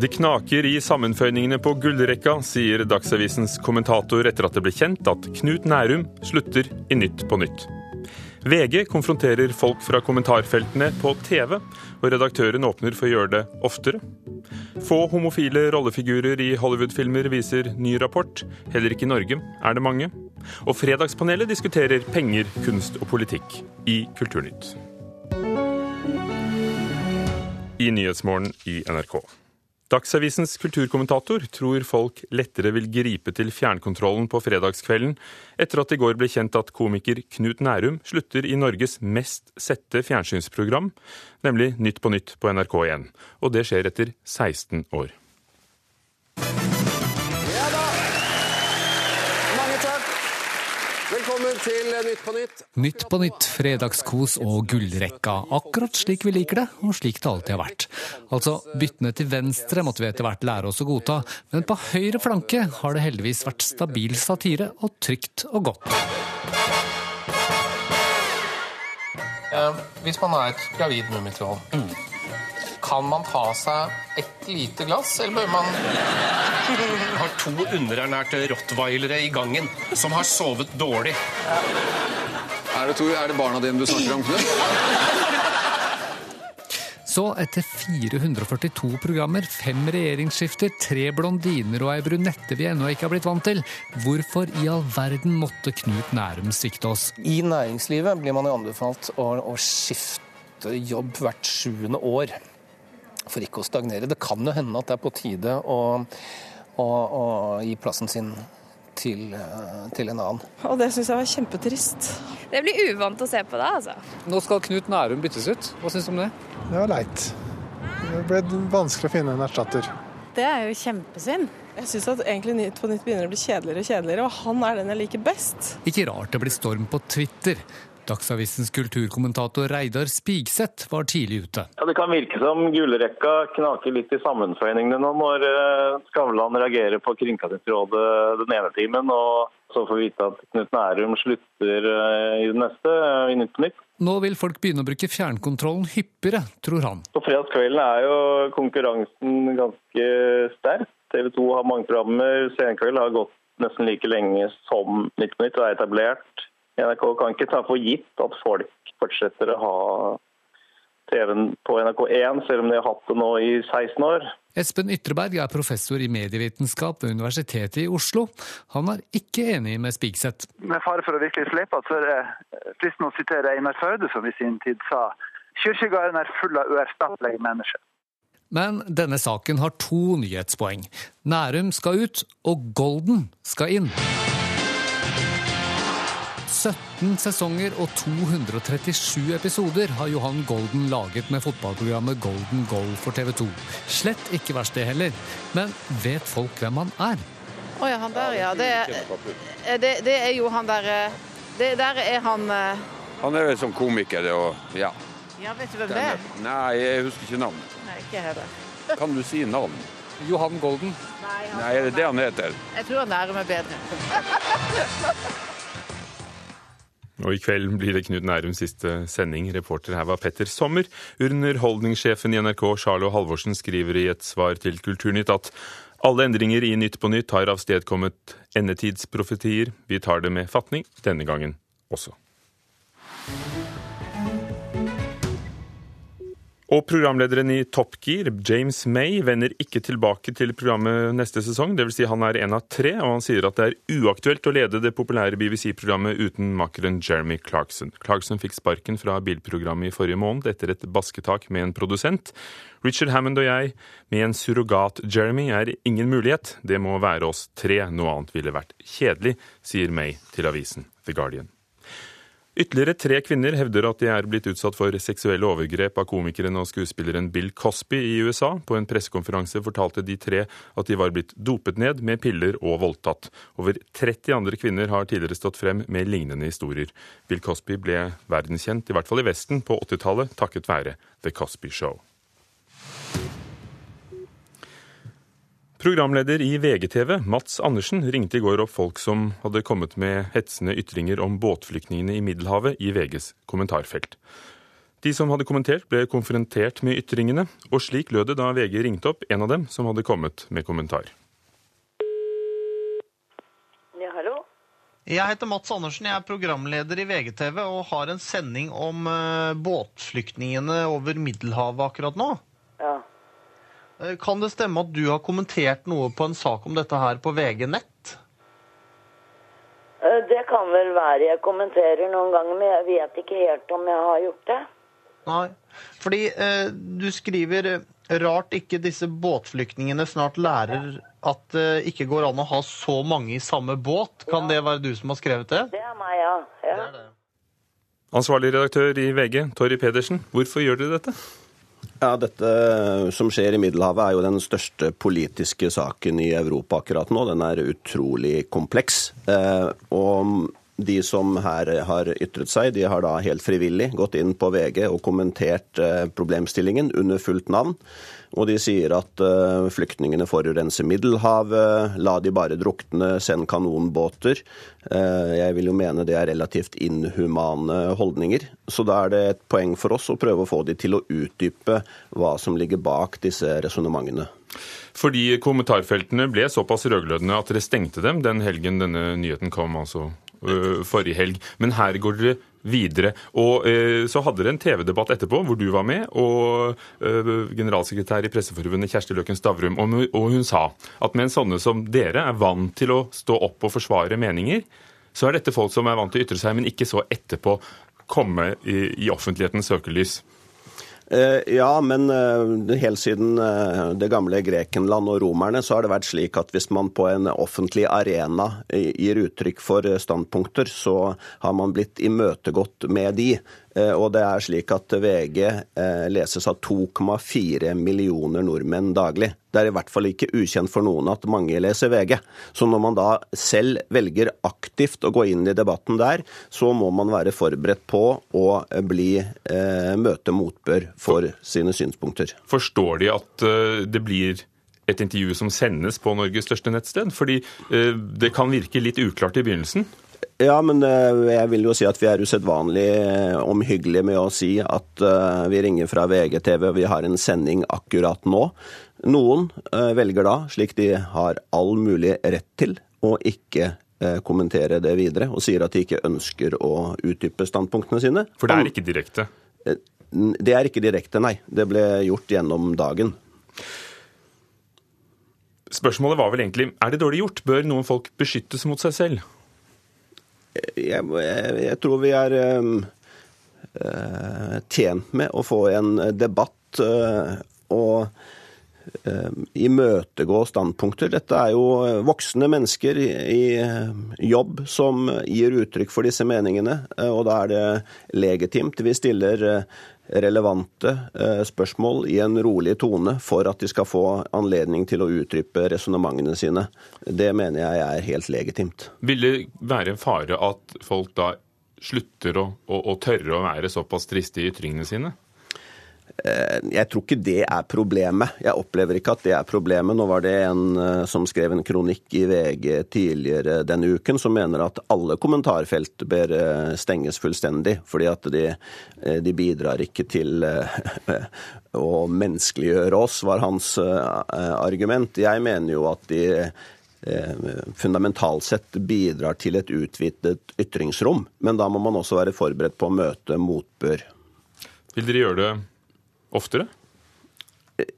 Det knaker i sammenføyningene på gullrekka, sier Dagsavisens kommentator etter at det ble kjent at Knut Nærum slutter i Nytt på Nytt. VG konfronterer folk fra kommentarfeltene på TV, og redaktøren åpner for å gjøre det oftere. Få homofile rollefigurer i Hollywood-filmer, viser ny rapport. Heller ikke i Norge er det mange. Og Fredagspanelet diskuterer penger, kunst og politikk i Kulturnytt. I Nyhetsmorgen i NRK. Dagsavisens kulturkommentator tror folk lettere vil gripe til fjernkontrollen på fredagskvelden etter at det i går ble kjent at komiker Knut Nærum slutter i Norges mest sette fjernsynsprogram, nemlig Nytt på Nytt på NRK1. Og det skjer etter 16 år. Til Nytt på Nytt. Nytt på nytt, fredagskos og gullrekka. Akkurat slik vi liker det, og slik det alltid har vært. Altså, byttene til venstre måtte vi etter hvert lære oss å godta, men på høyre flanke har det heldigvis vært stabil satire og trygt og godt. Eh, hvis man er et gravid mummitroll, kan man ta seg et lite glass, eller bør man har to underernærte rottweilere i gangen som har sovet dårlig. Er det, to, er det barna dine du snakker om, Knut? Så etter 442 programmer, fem regjeringsskifter, tre blondiner og ei brunette vi ennå ikke har blitt vant til, hvorfor i all verden måtte Knut Nærum svikte oss? I næringslivet blir man jo anbefalt å, å skifte jobb hvert sjuende år for ikke å stagnere. Det kan jo hende at det er på tide å å, å gi plassen sin til, eh, til, en annen. Og det syns jeg var kjempetrist. Det blir uvant å se på det, altså. Nå skal Knut Nærum byttes ut. Hva syns du om det? Det var leit. Det ble vanskelig å finne en erstatter. Det er jo kjempesynd. Jeg syns at egentlig Nytt på Nytt begynner å bli kjedeligere og kjedeligere, og han er den jeg liker best. Ikke rart det blir storm på Twitter. Dagsavisens kulturkommentator Reidar Spigseth var tidlig ute. Ja, Det kan virke som gullrekka knaker litt i sammenføyningene nå når eh, Skavlan reagerer på Kringkastingsrådet den ene timen, og så får vi vite at Knut Nærum slutter eh, i det neste, i Nytt på Nytt. Nå vil folk begynne å bruke fjernkontrollen hyppigere, tror han. På fredagskvelden er jo konkurransen ganske sterk. TV 2 har mange programmer. Senkveld har gått nesten like lenge som Nytt på Nytt og er etablert. NRK kan ikke ta for gitt at folk fortsetter å ha TV-en på NRK1, selv om de har hatt det nå i 16 år. Espen Ytreberg er professor i medievitenskap ved Universitetet i Oslo. Han er ikke enig med Spigseth. Med fare for å virkelig slippe, så er det fristende å sitere Einar Førde, som i sin tid sa Kirkegården er full av uerstattelige mennesker. Men denne saken har to nyhetspoeng. Nærum skal ut, og Golden skal inn. 17 sesonger og 237 episoder har Johan Golden laget med fotballprogrammet Golden Goal for TV 2. Slett ikke verst det heller. Men vet folk hvem han er? Å oh, ja, han der, ja. Det er, det, det er jo han der eh, Det der er han eh, Han er vel som komiker og ja. Ja, Vet du hvem det er? Nei, jeg husker ikke navnet. Nei, ikke heller. Kan du si navn? Johan Golden. Nei, Nei, er det det han heter? Jeg tror han nærmer meg bedre. Og i kveld blir det Knut Nærums siste sending. Reporter her var Petter Sommer. Underholdningssjefen i NRK, Charlo Halvorsen, skriver i et svar til Kulturnytt at alle endringer i Nytt på Nytt har avstedkommet endetidsprofetier. Vi tar det med fatning denne gangen også. Og programlederen i Top Gear, James May, vender ikke tilbake til programmet neste sesong. Dvs. Si han er en av tre, og han sier at det er uaktuelt å lede det populære BBC-programmet uten makeren Jeremy Clarkson. Clarkson fikk sparken fra bilprogrammet i forrige måned etter et basketak med en produsent. Richard Hammond og jeg, med en surrogat-Jeremy, er ingen mulighet. Det må være oss tre. Noe annet ville vært kjedelig, sier May til avisen The Guardian. Ytterligere tre kvinner hevder at de er blitt utsatt for seksuelle overgrep av komikeren og skuespilleren Bill Cosby i USA. På en pressekonferanse fortalte de tre at de var blitt dopet ned med piller og voldtatt. Over 30 andre kvinner har tidligere stått frem med lignende historier. Bill Cosby ble verdenskjent, i hvert fall i Vesten, på 80-tallet takket være The Cosby Show. Programleder i VGTV, Mats Andersen, ringte i går opp folk som hadde kommet med hetsende ytringer om båtflyktningene i Middelhavet i VGs kommentarfelt. De som hadde kommentert, ble konfrontert med ytringene, og slik lød det da VG ringte opp en av dem som hadde kommet med kommentar. Ja, hallo? Jeg heter Mats Andersen, jeg er programleder i VGTV og har en sending om uh, båtflyktningene over Middelhavet akkurat nå. Ja. Uh, kan det stemme at du har kommentert noe på en sak om dette her på VG Nett? Eh, Det kan vel være jeg kommenterer noen ganger, men jeg vet ikke helt om jeg har gjort det. Nei, fordi uh, du skriver rart ikke disse båtflyktningene snart lærer at det ikke går an å ha så mange i samme båt. Kan det være du som har skrevet det? Det er meg, ja. ja. Ansvarlig redaktør i VG, Torry Pedersen, hvorfor gjør dere dette? Ja, Dette som skjer i Middelhavet er jo den største politiske saken i Europa akkurat nå. Den er utrolig kompleks. Eh, og de som her har ytret seg, de har da helt frivillig gått inn på VG og kommentert eh, problemstillingen under fullt navn. Og de sier at eh, flyktningene forurenser Middelhavet, la de bare drukne, send kanonbåter. Eh, Jeg vil jo mene det er relativt inhumane holdninger. Så da er det et poeng for oss å prøve å få de til å utdype hva som ligger bak disse resonnementene. Fordi kommentarfeltene ble såpass rødglødende at dere stengte dem den helgen denne nyheten kom, altså forrige helg. Men her går dere videre. Og øh, så hadde dere en TV-debatt etterpå hvor du var med, og øh, generalsekretær i Presseforbundet Kjersti Løken Stavrum, og, hun sa at mens sånne som dere er vant til å stå opp og forsvare meninger, så er dette folk som er vant til å ytre seg, men ikke så etterpå komme i, i offentlighetens søkelys. Eh, Ja, men eh, helt siden eh, det gamle Grekenland og romerne, så har det vært slik at hvis man på en offentlig arena gir uttrykk for standpunkter, så har man blitt imøtegått med de. Eh, Og det er slik at VG eh, leses av 2,4 millioner nordmenn daglig. Det er i hvert fall ikke ukjent for noen at mange leser VG. Så når man da selv velger aktivt å gå inn i debatten der, så må man være forberedt på å bli eh, møte motbør for sine synspunkter. Forstår de at øh, det blir et intervju som sendes på Norges største nettsted? Fordi øh, det kan virke litt uklart i begynnelsen. Ja, men eh, jeg vil jo si at vi er usedvanlig eh, omhyggelige med å si at eh, vi ringer fra VGTV og vi har en sending akkurat nå. Noen velger da, slik de har all mulig rett til, å ikke kommentere det videre, og sier at de ikke ønsker å utdype standpunktene sine. For det er ikke direkte? Det er ikke direkte, nei. Det ble gjort gjennom dagen. Spørsmålet var vel egentlig er det dårlig gjort? Bør noen folk beskyttes mot seg selv? Jeg, jeg, jeg tror vi er um, eh, tjent med å få en debatt eh, og eh, imøtegå standpunkter. Dette er jo voksne mennesker i, i jobb som gir uttrykk for disse meningene, eh, og da er det legitimt. Vi stiller eh, relevante eh, spørsmål i en rolig tone for at de skal få anledning til å utdype resonnementene sine. Det mener jeg er helt legitimt. Vil det være en fare at folk da slutter å, å, å tørre å være såpass triste i ytringene sine? Eh, Jeg tror ikke det er problemet. Jeg opplever ikke at det er problemet. Nå var det en eh, som skrev en kronikk i VG tidligere denne uken som mener at alle kommentarfelt bør eh, stenges fullstendig, fordi at de, de bidrar ikke til å menneskeliggjøre oss, var hans argument. Jeg mener jo at de fundamentalt sett bidrar til et utvidet ytringsrom, men da må man også være forberedt på å møte motbør. Vil dere gjøre det oftere?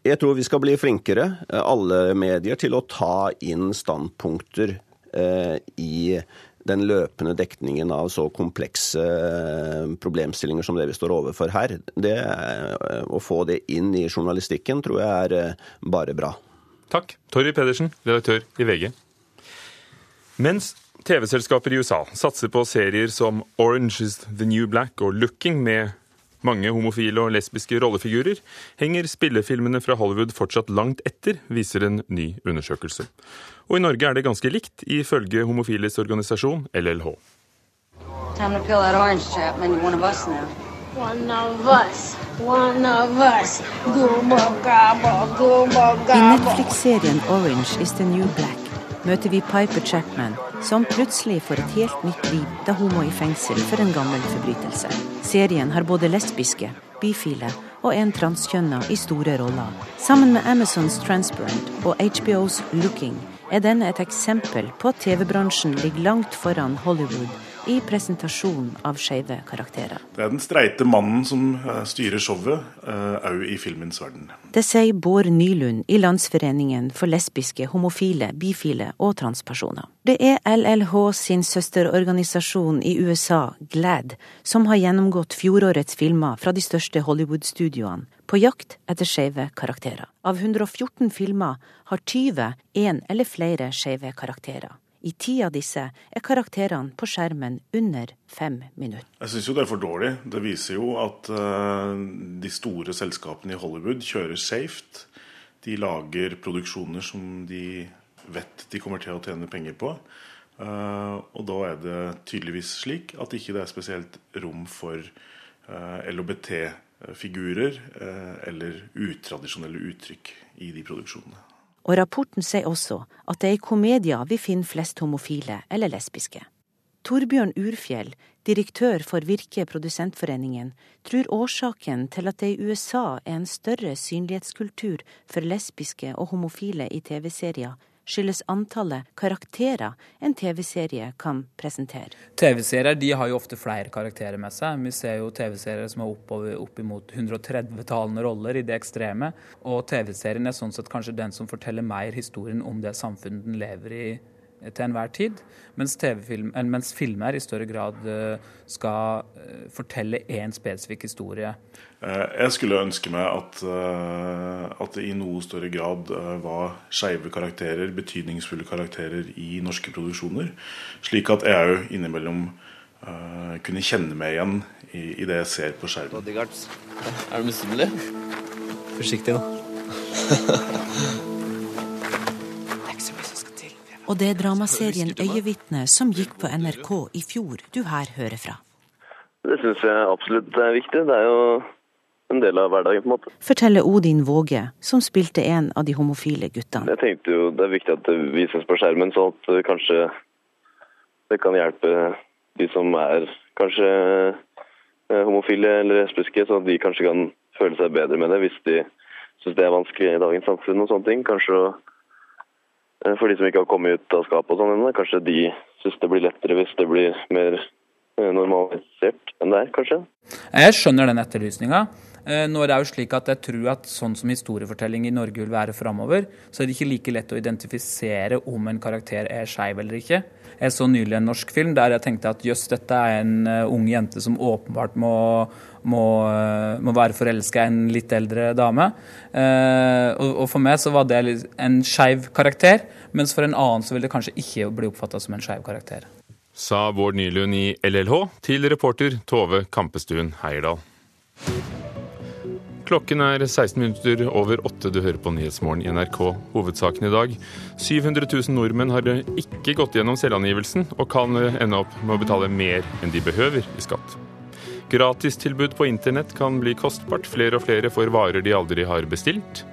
Jeg tror vi skal bli flinkere, eh, alle medier, til å ta inn standpunkter eh, i den løpende dekningen av så komplekse eh, problemstillinger som det vi står overfor her. Det, å få det inn i journalistikken tror jeg er bare bra. Takk. Torry Pedersen, redaktør i VG. Mens TV-selskaper i USA satser på serier som Orange is the New Black og Looking med mange homofile og lesbiske rollefigurer, henger spillefilmene fra Hollywood fortsatt langt etter, viser en ny undersøkelse. Og i Norge er det ganske likt, ifølge homofiles organisasjon LLH. Time to peel that orange, Chapman. You're one of us now. One of us, one of us. Gobba gabba, gobba I. Netflix-serien Orange is the New Black møter vi Piper Chapman, som plutselig får et helt nytt liv da hun må i fengsel for en gammel forbrytelse. Serien har både lesbiske, bifile og en transkjønna i store roller. Sammen med Amazons Transparent og HBOs Looking er denne et eksempel på at TV-bransjen ligger langt foran Hollywood i presentasjonen av skeive karakterer. Det er den streite mannen som eh, styrer showet, òg i filmens verden. Det sier Bård Nylund i Landsforeningen for lesbiske, homofile, bifile og transpersoner. Det er LLH sin søsterorganisasjon i USA, GLAD, som har gjennomgått fjorårets filmer fra de største Hollywood-studioene, på jakt etter skeive karakterer. Av 114 filmer har 20 én eller flere skeive karakterer. I ti av disse er karakterene på skjermen under fem minutter. Jeg syns jo det er for dårlig. Det viser jo at uh, de store selskapene i Hollywood kjører safet. De lager produksjoner som de vet de kommer til å tjene penger på. Uh, og da er det tydeligvis slik at ikke det er spesielt rom for uh, LHBT-figurer eller utradisjonelle uttrykk i de produksjonene. Og rapporten sier også at det er i komedier vi finner flest homofile eller lesbiske. Torbjørn Urfjell, direktør for Virke Produsentforeningen, tror årsaken til at det i USA er en større synlighetskultur for lesbiske og homofile i TV-serier, skyldes antallet karakterer en TV-serie kan presentere. TV-serier de har jo ofte flere karakterer med seg. Vi ser jo TV-serier som har oppover, oppimot 130-talende roller i det ekstreme. Og TV-serien er sånn sett kanskje den som forteller mer historien om det samfunnet den lever i til enhver tid. Mens, film, mens filmer i større grad eh, skal eh, fortelle én spesifikk historie. Eh, jeg skulle ønske meg at, at det i noe større grad var skeive karakterer, betydningsfulle karakterer i norske produksjoner. Slik at jeg òg innimellom kunne kjenne meg igjen i, i det jeg ser på skjermen. Er du misunnelig? Forsiktig nå. Og det er dramaserien 'Øyevitne' som gikk på NRK i fjor du her hører fra. Det syns jeg absolutt er viktig. Det er jo en del av hverdagen, på en måte. Forteller Odin Våge, som spilte en av de homofile guttene. Jeg tenkte jo det er viktig at det vises på skjermen, så at kanskje det kan hjelpe de som er kanskje eh, homofile eller lesbiske, så at de kanskje kan føle seg bedre med det hvis de syns det er vanskelig i dagens samfunn og sånne ting. Kanskje å Eh, for de som ikke har kommet ut av skapet og sånn ennå. Kanskje de syns det blir lettere hvis det blir mer eh, normalisert enn det er, kanskje. Jeg skjønner den etterlysninga. Eh, nå er det jo slik at jeg tror at sånn som historiefortelling i Norge vil være framover, så er det ikke like lett å identifisere om en karakter er skeiv eller ikke. Jeg så nylig en norsk film der jeg tenkte at jøss, dette er en ung jente som åpenbart må må, må være forelska i en litt eldre dame. Eh, og, og, for meg så var det en skeiv karakter, mens for en annen så vil det kanskje ikke bli oppfatta som en skeiv karakter. Sa Bård Nylund i LLH til reporter Tove Kampestuen Heierdal. Klokken er 16 minutter over åtte. Du hører på Nyhetsmorgen i NRK. Hovedsaken i dag. 700 000 nordmenn har ikke gått gjennom selvangivelsen, og kan ende opp med å betale mer enn de behøver i skatt. Gratistilbud på internett kan bli kostbart. Flere og flere får varer de aldri har bestilt.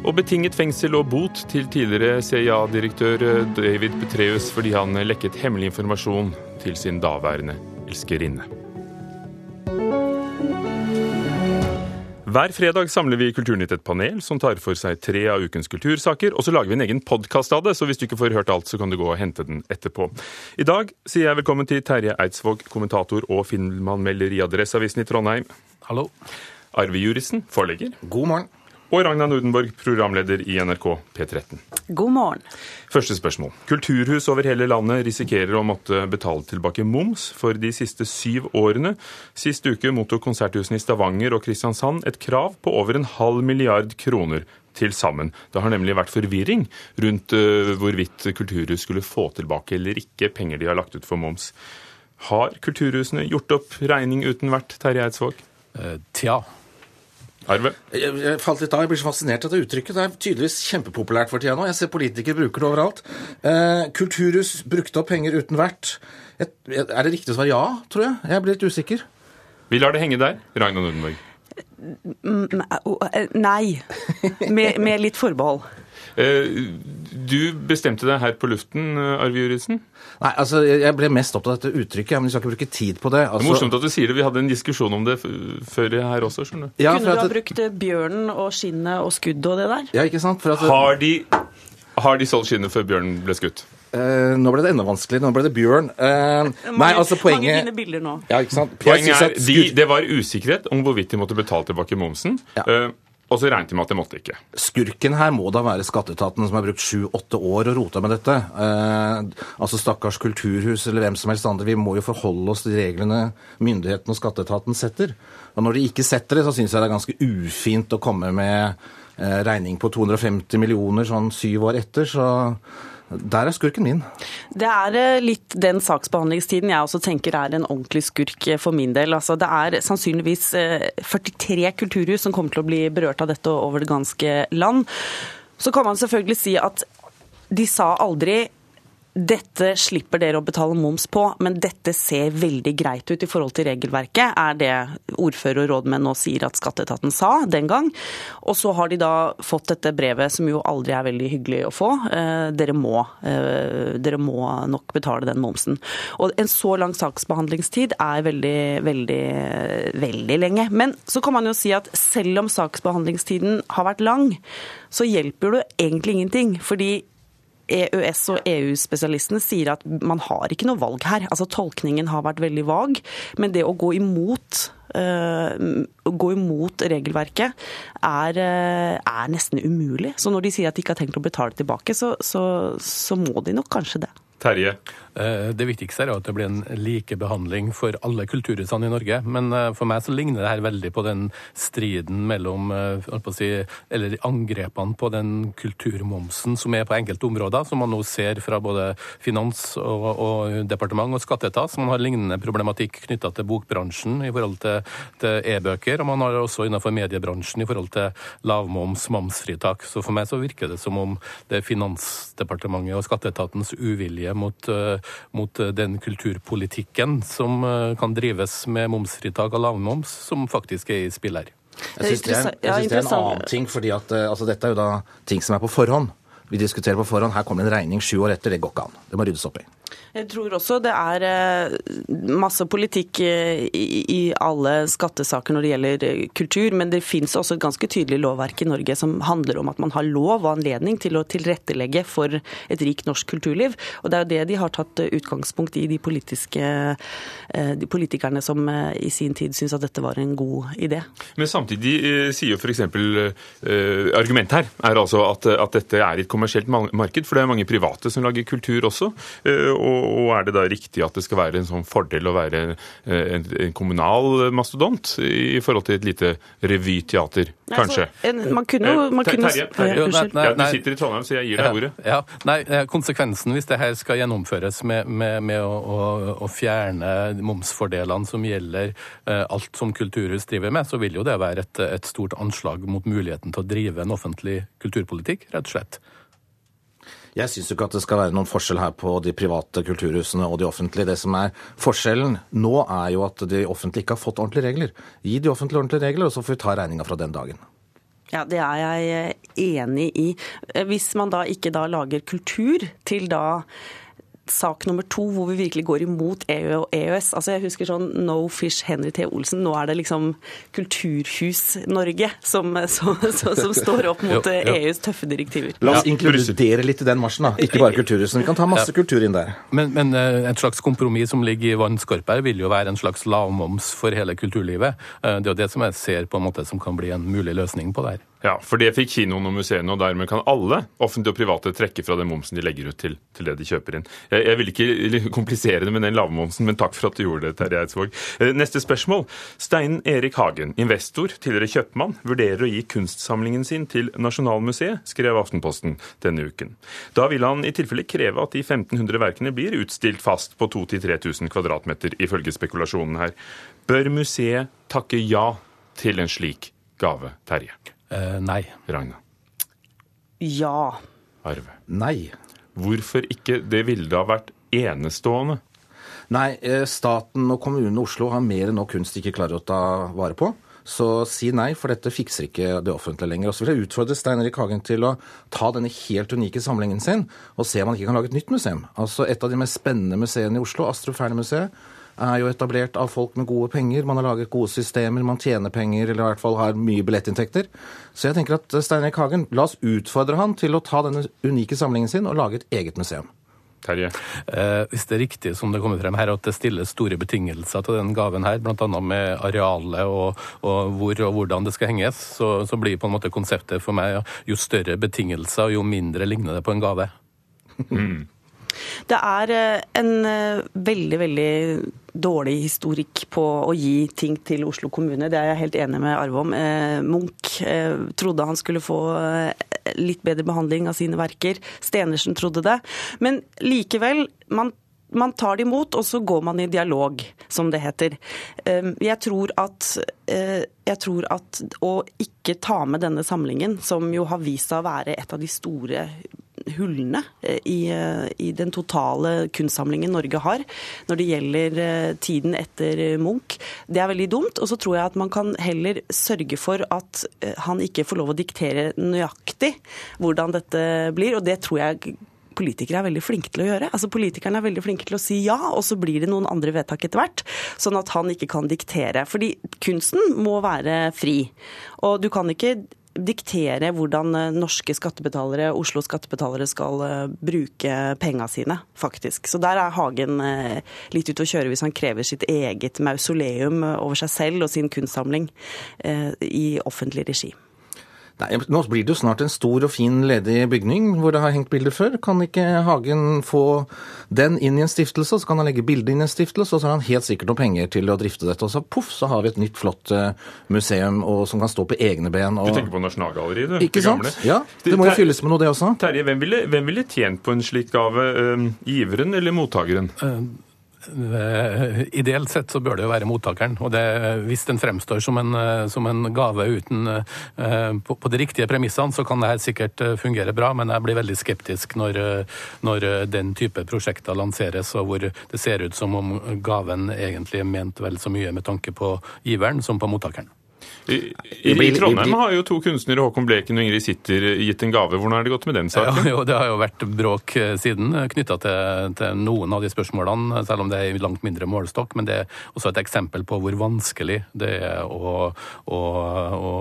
Og betinget fengsel og bot til tidligere CIA-direktør David Petreus fordi han lekket hemmelig informasjon til sin daværende elskerinne. Hver fredag samler vi i Kulturnytt et panel som tar for seg tre av ukens kultursaker, og så lager vi en egen podkast av det, så hvis du ikke får hørt alt, så kan du gå og hente den etterpå. I dag sier jeg velkommen til Terje Eidsvåg, kommentator og filmanmelder i Adresseavisen i Trondheim. Hallo. Arve Juritzen, forlegger. God morgen og Ragna Nordenborg, programleder i NRK P13. God morgen. Første spørsmål. Kulturhus over hele landet risikerer å måtte betale tilbake moms for de siste syv årene. Sist uke mottok konserthusene i Stavanger og Kristiansand et krav på over en halv milliard kroner til sammen. Det har nemlig vært forvirring rundt uh, hvorvidt kulturhus skulle få tilbake eller ikke penger de har lagt ut for moms. Har kulturhusene gjort opp regning uten vert, Terje Eidsvåg? Uh, tja. Arve? Jeg, jeg, falt litt av. Jeg blir så fascinert av det uttrykket. Det er tydeligvis kjempepopulært for tida nå. Jeg ser politikere bruker det overalt. Eh, kulturhus brukte opp penger uten vert. er det riktig å svare ja, tror jeg? Jeg blir litt usikker. Vi lar det henge der. Ragna Nordenborg. Nei. Med, med litt forbehold. Eh, Du bestemte deg her på luften, eh, Arve Juritzen? Nei, altså, Jeg ble mest opptatt av dette uttrykket, men vi skal ikke bruke tid på det. Det er Altså, morsomt at du sier det. Vi hadde en diskusjon om det før her også, skjønner du. Ja, Kunne du ha at brukt eh, bjørnen og skinnet og skuddet og det der? Ja, ikke sant? For at Har de, har de solgt skinnet før bjørnen ble skutt? Uh, nå ble det enda vanskeligere. Nå ble det bjørn. Eh, nei, altså Mange poenget fine bilder nå. Ja, ikke sant? Poenget er de, det var usikkerhet om hvorvidt de måtte betale tilbake momsen. eh, Og så regnet de med at det måtte ikke. Skurken her må da være skatteetaten som har brukt sju-åtte år og rota med dette. Eh, altså stakkars kulturhus eller hvem som helst andre. Vi må jo forholde oss til reglene myndighetene og skatteetaten setter. Og når de ikke setter det, så syns jeg det er ganske ufint å komme med eh, regning på 250 millioner sånn syv år etter. Så der er skurken min. Det er eh, litt den saksbehandlingstiden jeg også tenker er en ordentlig skurk eh, for min del. Altså, det er sannsynligvis eh, 43 kulturhus som kommer til å bli berørt av dette over det ganske land. Så kan man selvfølgelig si at de sa aldri dette slipper dere å betale moms på, men dette ser veldig greit ut i forhold til regelverket, er det ordfører og rådmenn nå sier at skatteetaten sa den gang. Og så har de da fått dette brevet, som jo aldri er veldig hyggelig å få. Eh, dere, må, eh, dere må nok betale den momsen. Og en så lang saksbehandlingstid er veldig, veldig, veldig lenge. Men så kan man jo si at selv om saksbehandlingstiden har vært lang, så hjelper det egentlig ingenting. fordi EØS- og EU-spesialistene sier at man har ikke noe valg her. Altså Tolkningen har vært veldig vag, men det å gå imot, eh, å gå imot regelverket er, eh, er nesten umulig. Så når de sier at de ikke har tenkt å betale tilbake, så, så, så må de nok kanskje det. Terje? Eh, Det viktigste er at det blir en likebehandling for alle kulturhusene i Norge. Men eh, for meg så ligner det her veldig på den striden mellom eh, si, Eller angrepene på den kulturmomsen som er på enkelte områder, som man nå ser fra både finans og, og departement og skatteetat. Man har lignende problematikk knytta til bokbransjen i forhold til, til e-bøker. Og man har også innenfor mediebransjen i forhold til lavmoms, momsfritak. Så for meg så virker det som om det er Finansdepartementet og skatteetatens uvilje mot, eh, mot eh, den kulturpolitikken som eh, kan drives med momsfritak og lavmoms, som faktisk er i spill her. Jeg syns det, er- jeg synes det er en annen ting, fordi at altså, dette er jo da ting som er på forhånd. Vi diskuterer på forhånd. Her kommer det en regning sju år etter. Det går ikke an. Det må ryddes opp i. Jeg tror også det er eh, masse politikk eh, i alle skattesaker når det gjelder eh, kultur, men det finnes også et ganske tydelig lovverk i Norge som handler om at man har lov og anledning til å tilrettelegge for et rikt norsk kulturliv. Og det er jo det de har tatt utgangspunkt i, de de politikerne som i sin tid syntes at dette var en god idé. Men samtidig sier jo f.eks. Argumentet her er altså at, at dette er et kommersielt marked, for det er mange private som lager kultur også. Og, og er det da riktig at det skal være en sånn fordel å være eh, en, en kommunal mastodont i forhold til et lite revyteater, kanskje? Altså, man kunne jo man kunne, Terje, Terje, Ja, unnskyld. ja, du sitter i Trondheim, så jeg gir deg ordet. Ja, nei, eh, Konsekvensen hvis det her skal gjennomføres med, med, med å, å, å fjerne momsfordelene som gjelder eh, alt som kulturhus driver med, så vil jo det være et, et stort anslag mot muligheten til å drive en offentlig kulturpolitikk, rett og slett. Jeg syns ikke at det skal være noen forskjell her på de private kulturhusene og de offentlige. Det som er forskjellen nå, er jo at de offentlige ikke har fått ordentlige regler. Gi de offentlige ordentlige regler, og så får vi ta regninga fra den dagen. Ja, det er jeg enig i. Hvis man da ikke da lager kultur til da sak nummer to, hvor vi virkelig går imot EU og EØS. Altså Jeg husker sånn No Fish Henry T. Olsen. Nå er det liksom Kulturhus-Norge som, som, som, som står opp mot Jo, jo. EUs tøffe direktiver. La oss inkludere litt i den marsjen, da. Ikke bare kulturhusene. Vi kan ta masse Ja. kultur inn der. Men, men eh, et slags kompromiss som ligger i vannskorpa her, vil jo være en slags lavmoms for hele kulturlivet. Eh, Det er jo det som jeg ser på en måte som kan bli en mulig løsning på det her. Ja, for det fikk kinoene og museene, og dermed kan alle, offentlige og private, trekke fra den momsen de legger ut til, til det de kjøper inn. Jeg, jeg vil ikke komplisere det med den lavmomsen, men takk for at du gjorde det, Terje Eidsvåg. Eh, Neste spørsmål. Stein Erik Hagen, investor, tidligere kjøpmann, vurderer å gi kunstsamlingen sin til Nasjonalmuseet, skrev Aftenposten denne uken. Da vil han i tilfelle kreve at de 1500 verkene blir utstilt fast på 2000-3000 kvadratmeter, ifølge spekulasjonen her. Bør museet takke ja til en slik gave, Terje? Eh, nei. Ragna? Ja. Arve? Nei. Hvorfor ikke? Det ville da vært enestående. Nei, eh, staten og kommunen Oslo har mer enn nok kunst de ikke klarer å ta vare på. Så si nei, for dette fikser ikke det offentlige lenger. Og så vil jeg utfordre Stein Erik Hagen til å ta denne helt unike samlingen sin og se om han ikke kan lage et nytt museum. Altså Et av de mest spennende museene i Oslo, Astrup Fearnley-museet, er jo etablert av folk med gode penger. Man har laget gode systemer, man tjener penger, eller i hvert fall har mye billettinntekter. Så jeg tenker at Stein Erik Hagen, la oss utfordre han til å ta denne unike samlingen sin og lage et eget museum. Terje? Eh, hvis det er riktig som det kommer frem her, at det stilles store betingelser til den gaven her, bl.a. med arealet og, og, hvor og hvordan det skal henges, så, så, blir på en måte konseptet for meg jo større betingelser, jo mindre ligner det på en gave. Mm. Det er eh, en eh, veldig, veldig dårlig historikk på å gi ting til Oslo kommune. Det er jeg helt enig med Arve om. Eh, Munch trodde han skulle få litt bedre behandling av sine verker. Stenersen trodde det. Men likevel, man man tar det imot, og så går man i dialog, som det heter. Jeg tror at, jeg tror at å ikke ta med denne samlingen, som jo har vist seg å være et av de store hullene eh, i, eh, i, den totale kunstsamlingen Norge har når det gjelder eh, tiden etter Munch. Det er veldig dumt. Og så tror jeg at man kan heller sørge for at han ikke får lov å diktere nøyaktig hvordan dette blir. Og det tror jeg politikere er veldig flinke til å gjøre. Altså Politikerne er veldig flinke til å si ja, og så blir det noen andre vedtak etter hvert. Sånn at han ikke kan diktere. Fordi kunsten må være fri. Og du kan ikke diktere hvordan eh, norske skattebetalere, Oslo skattebetalere skal eh, bruke penga sine, faktisk. Så der er Hagen eh, litt ute å kjøre hvis han krever sitt eget mausoleum over seg selv og sin kunstsamling i offentlig regi. Nei, Nå blir det jo snart en stor og fin ledig bygning hvor det har hengt bilder før. Kan ikke Hagen få den inn i en stiftelse, så kan han legge bildet inn i en stiftelse, og så har han helt sikkert noen penger til å drifte dette. Og så poff, så har vi et nytt, flott uh, museum og, som kan stå på egne ben. Og... Du tenker på Nasjonalgalleriet, du? Ikke sant? Ja, det må jo fylles med noe, det også. Terje, hvem ville, hvem ville tjent på en slik gave? Um, giveren eller mottakeren? Uh, Eh, ideelt sett så bør det jo være mottakeren. og det, Hvis den fremstår som en, eh, som en gave uten, eh, på, på, de riktige premissene, så kan det her sikkert fungere bra, men jeg blir veldig skeptisk når, når den type prosjekter lanseres, og hvor det ser ut som om gaven egentlig er ment vel så mye med tanke på giveren som på mottakeren. I, i, Trondheim har jo to kunstnere, Håkon Bleken og Ingrid Sitter, gitt en gave. Hvordan har det gått med den saken? Ja, jo, det har jo vært bråk eh, siden eh, knytta til, til, noen av de spørsmålene, selv om det er i langt mindre målestokk. Men det er også et eksempel på hvor vanskelig det er å, å, å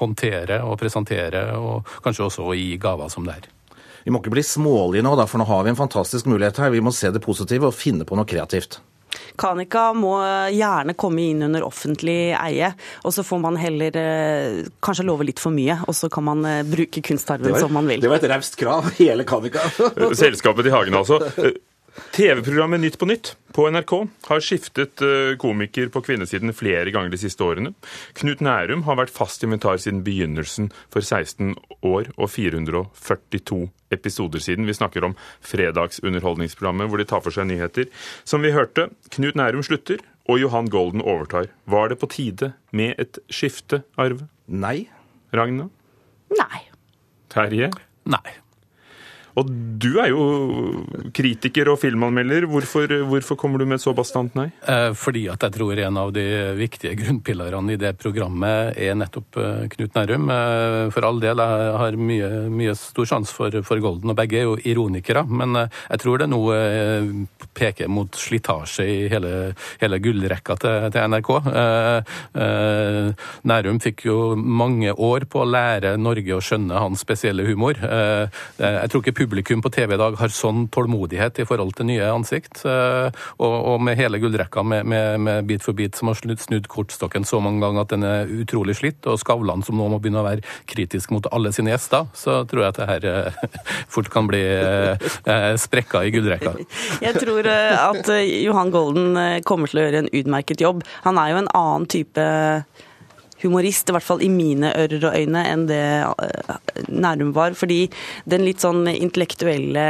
håndtere og presentere, og kanskje også å gi gaver som det her. Vi må ikke bli smålige nå, da, for nå har vi en fantastisk mulighet her. Vi må se det positive og finne på noe kreativt. Kanika må gjerne komme inn under offentlig eie, og så får man heller eh, kanskje love litt for mye, og så kan man eh, bruke kunstarven som man vil. Det var et raust krav, hele Kanika. Selskapet til Hagen, altså. TV-programmet Nytt på Nytt på NRK har skiftet eh, komiker på kvinnesiden flere ganger de siste årene. Knut Nærum har vært fast inventar siden begynnelsen for 16 år og 442 episoder siden. Vi snakker om fredagsunderholdningsprogrammet hvor de tar for seg nyheter. Som vi hørte, Knut Nærum slutter, og Johan Golden overtar. Var det på tide med et skifte, Arve? Nei. Ragna? Nei. Terje? Nei. Og du er jo kritiker og filmanmelder. Hvorfor, hvorfor kommer du med et så bastant nei? Eh, fordi at jeg tror en av de viktige grunnpilarene i det programmet er nettopp eh, Knut Nærum. Eh, for all del, jeg har mye, mye stor sjanse for, for, Golden, og begge er jo ironikere. Men jeg tror det nå peker mot slitasje i hele, hele gullrekka til, til NRK. Nærum fikk jo mange år på å lære Norge å skjønne hans spesielle humor. Jeg tror ikke publikum på TV i dag har sånn tålmodighet i forhold til nye ansikt. Eh, og, og med hele gullrekka med, med, med, Bit for bit som har snudd kortstokken så mange ganger at den er utrolig slitt, og Skavlan som nå må begynne å være kritisk mot alle sine gjester, så tror jeg at det her eh, fort kan bli eh, sprekka i gullrekka. Jeg tror at Johan Golden kommer til å gjøre en utmerket jobb. Han er jo en annen type humorist, i hvert fall i mine ører og øyne, enn det eh, Nærum var. Fordi den litt sånn intellektuelle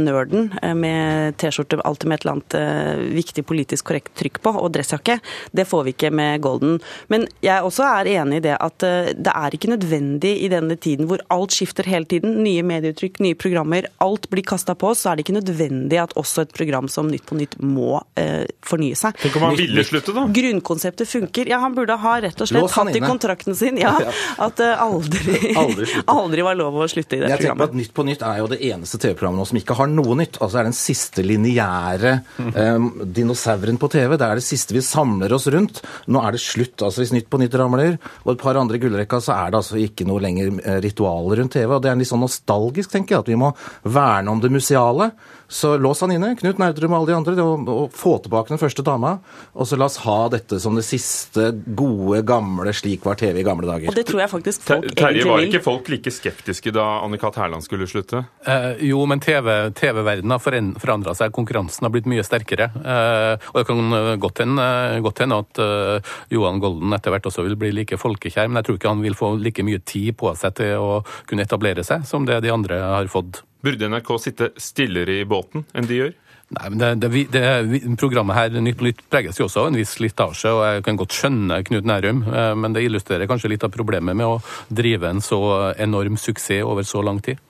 nerden eh, med T-skjorte alltid med et eller annet eh, viktig politisk korrekt trykk på, og dressjakke, det får vi ikke med Golden. Men jeg også er enig i det at det er ikke nødvendig i denne tiden hvor alt skifter hele tiden, nye medieuttrykk, nye programmer, alt blir kasta på oss, så er det ikke nødvendig at også et program som Nytt på Nytt må eh, fornye seg. Tenk om han ville slutte, da? Grunnkonseptet funker. Ja, han burde ha rett og slett Lås i kontrakten sin ja, at det aldri, Aldri aldri var lov å slutte i det Jeg programmet. at Nytt på Nytt er jo det eneste TV-programmet nå som ikke har noe nytt. Altså er den siste lineære um, dinosauren på TV. Det er det siste vi samler oss rundt. Nå er det slutt. altså Hvis Nytt på Nytt ramler, og et par andre gullrekka, så er det altså ikke noe lenger ritual ritualer rundt TV. Og det er litt sånn nostalgisk, tenker jeg, at vi må verne om det museale. Så lås han inne, Knut Nerdrum og alle de andre, og, og få tilbake den første dama. Og så la oss ha dette som det siste gode, gamle 'slik var TV i gamle dager'. Og det tror jeg faktisk Ter- egentlig... Terje, var ikke folk like skeptiske da Annika Terland Hærland skulle slutte? Eh, jo, men TV TV-verdenen har foren- forandra seg. Konkurransen har blitt mye sterkere. Eh, og det kan eh, godt hende, godt hende at eh, Johan Golden etter hvert også vil bli like folkekjær, men jeg tror ikke han vil få like mye tid på seg til å kunne etablere seg som det de andre har fått. Burde NRK sitte stillere i båten enn de gjør? Nei, men det, det, det, Programmet her Nytt på Nytt preges jo også av en viss slitasje, og jeg kan godt skjønne Knut Nærum, eh, men det illustrerer kanskje litt av problemet med å drive en så enorm suksess over så lang tid.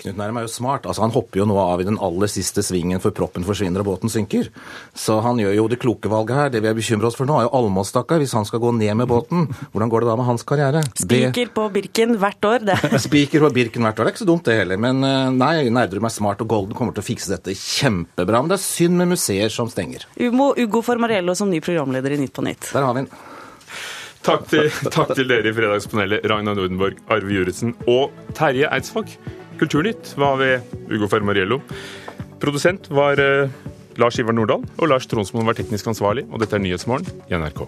Knut Nærum er jo smart. altså Han hopper jo nå av i den aller siste svingen før proppen forsvinner og båten synker. Så han gjør jo det kloke valget her. Det vi er bekymra oss for nå, er jo Almås, stakkar. Hvis han skal gå ned med båten, hvordan går det da med hans karriere? Det- Spiker på Birken hvert år, det. Spiker på Birken hvert år. Det er ikke så dumt, det heller. Men eh, nei, Nerdrum er smart, og Golden kommer til å fikse dette kjempebra. Men det er synd med museer som stenger. Umo Ugo Formariello som ny programleder i Nytt på Nytt. Der har vi den. Takk til, takk til dere i Fredagspanelet, Ragna Nordenborg, Arve Juritzen og Terje Eidsvåg. Kulturnytt var ved Ugo Fermariello. Produsent var eh, Lars Ivar Nordahl, og Lars Tronsmoen var teknisk ansvarlig. Og dette er Nyhetsmorgen i NRK.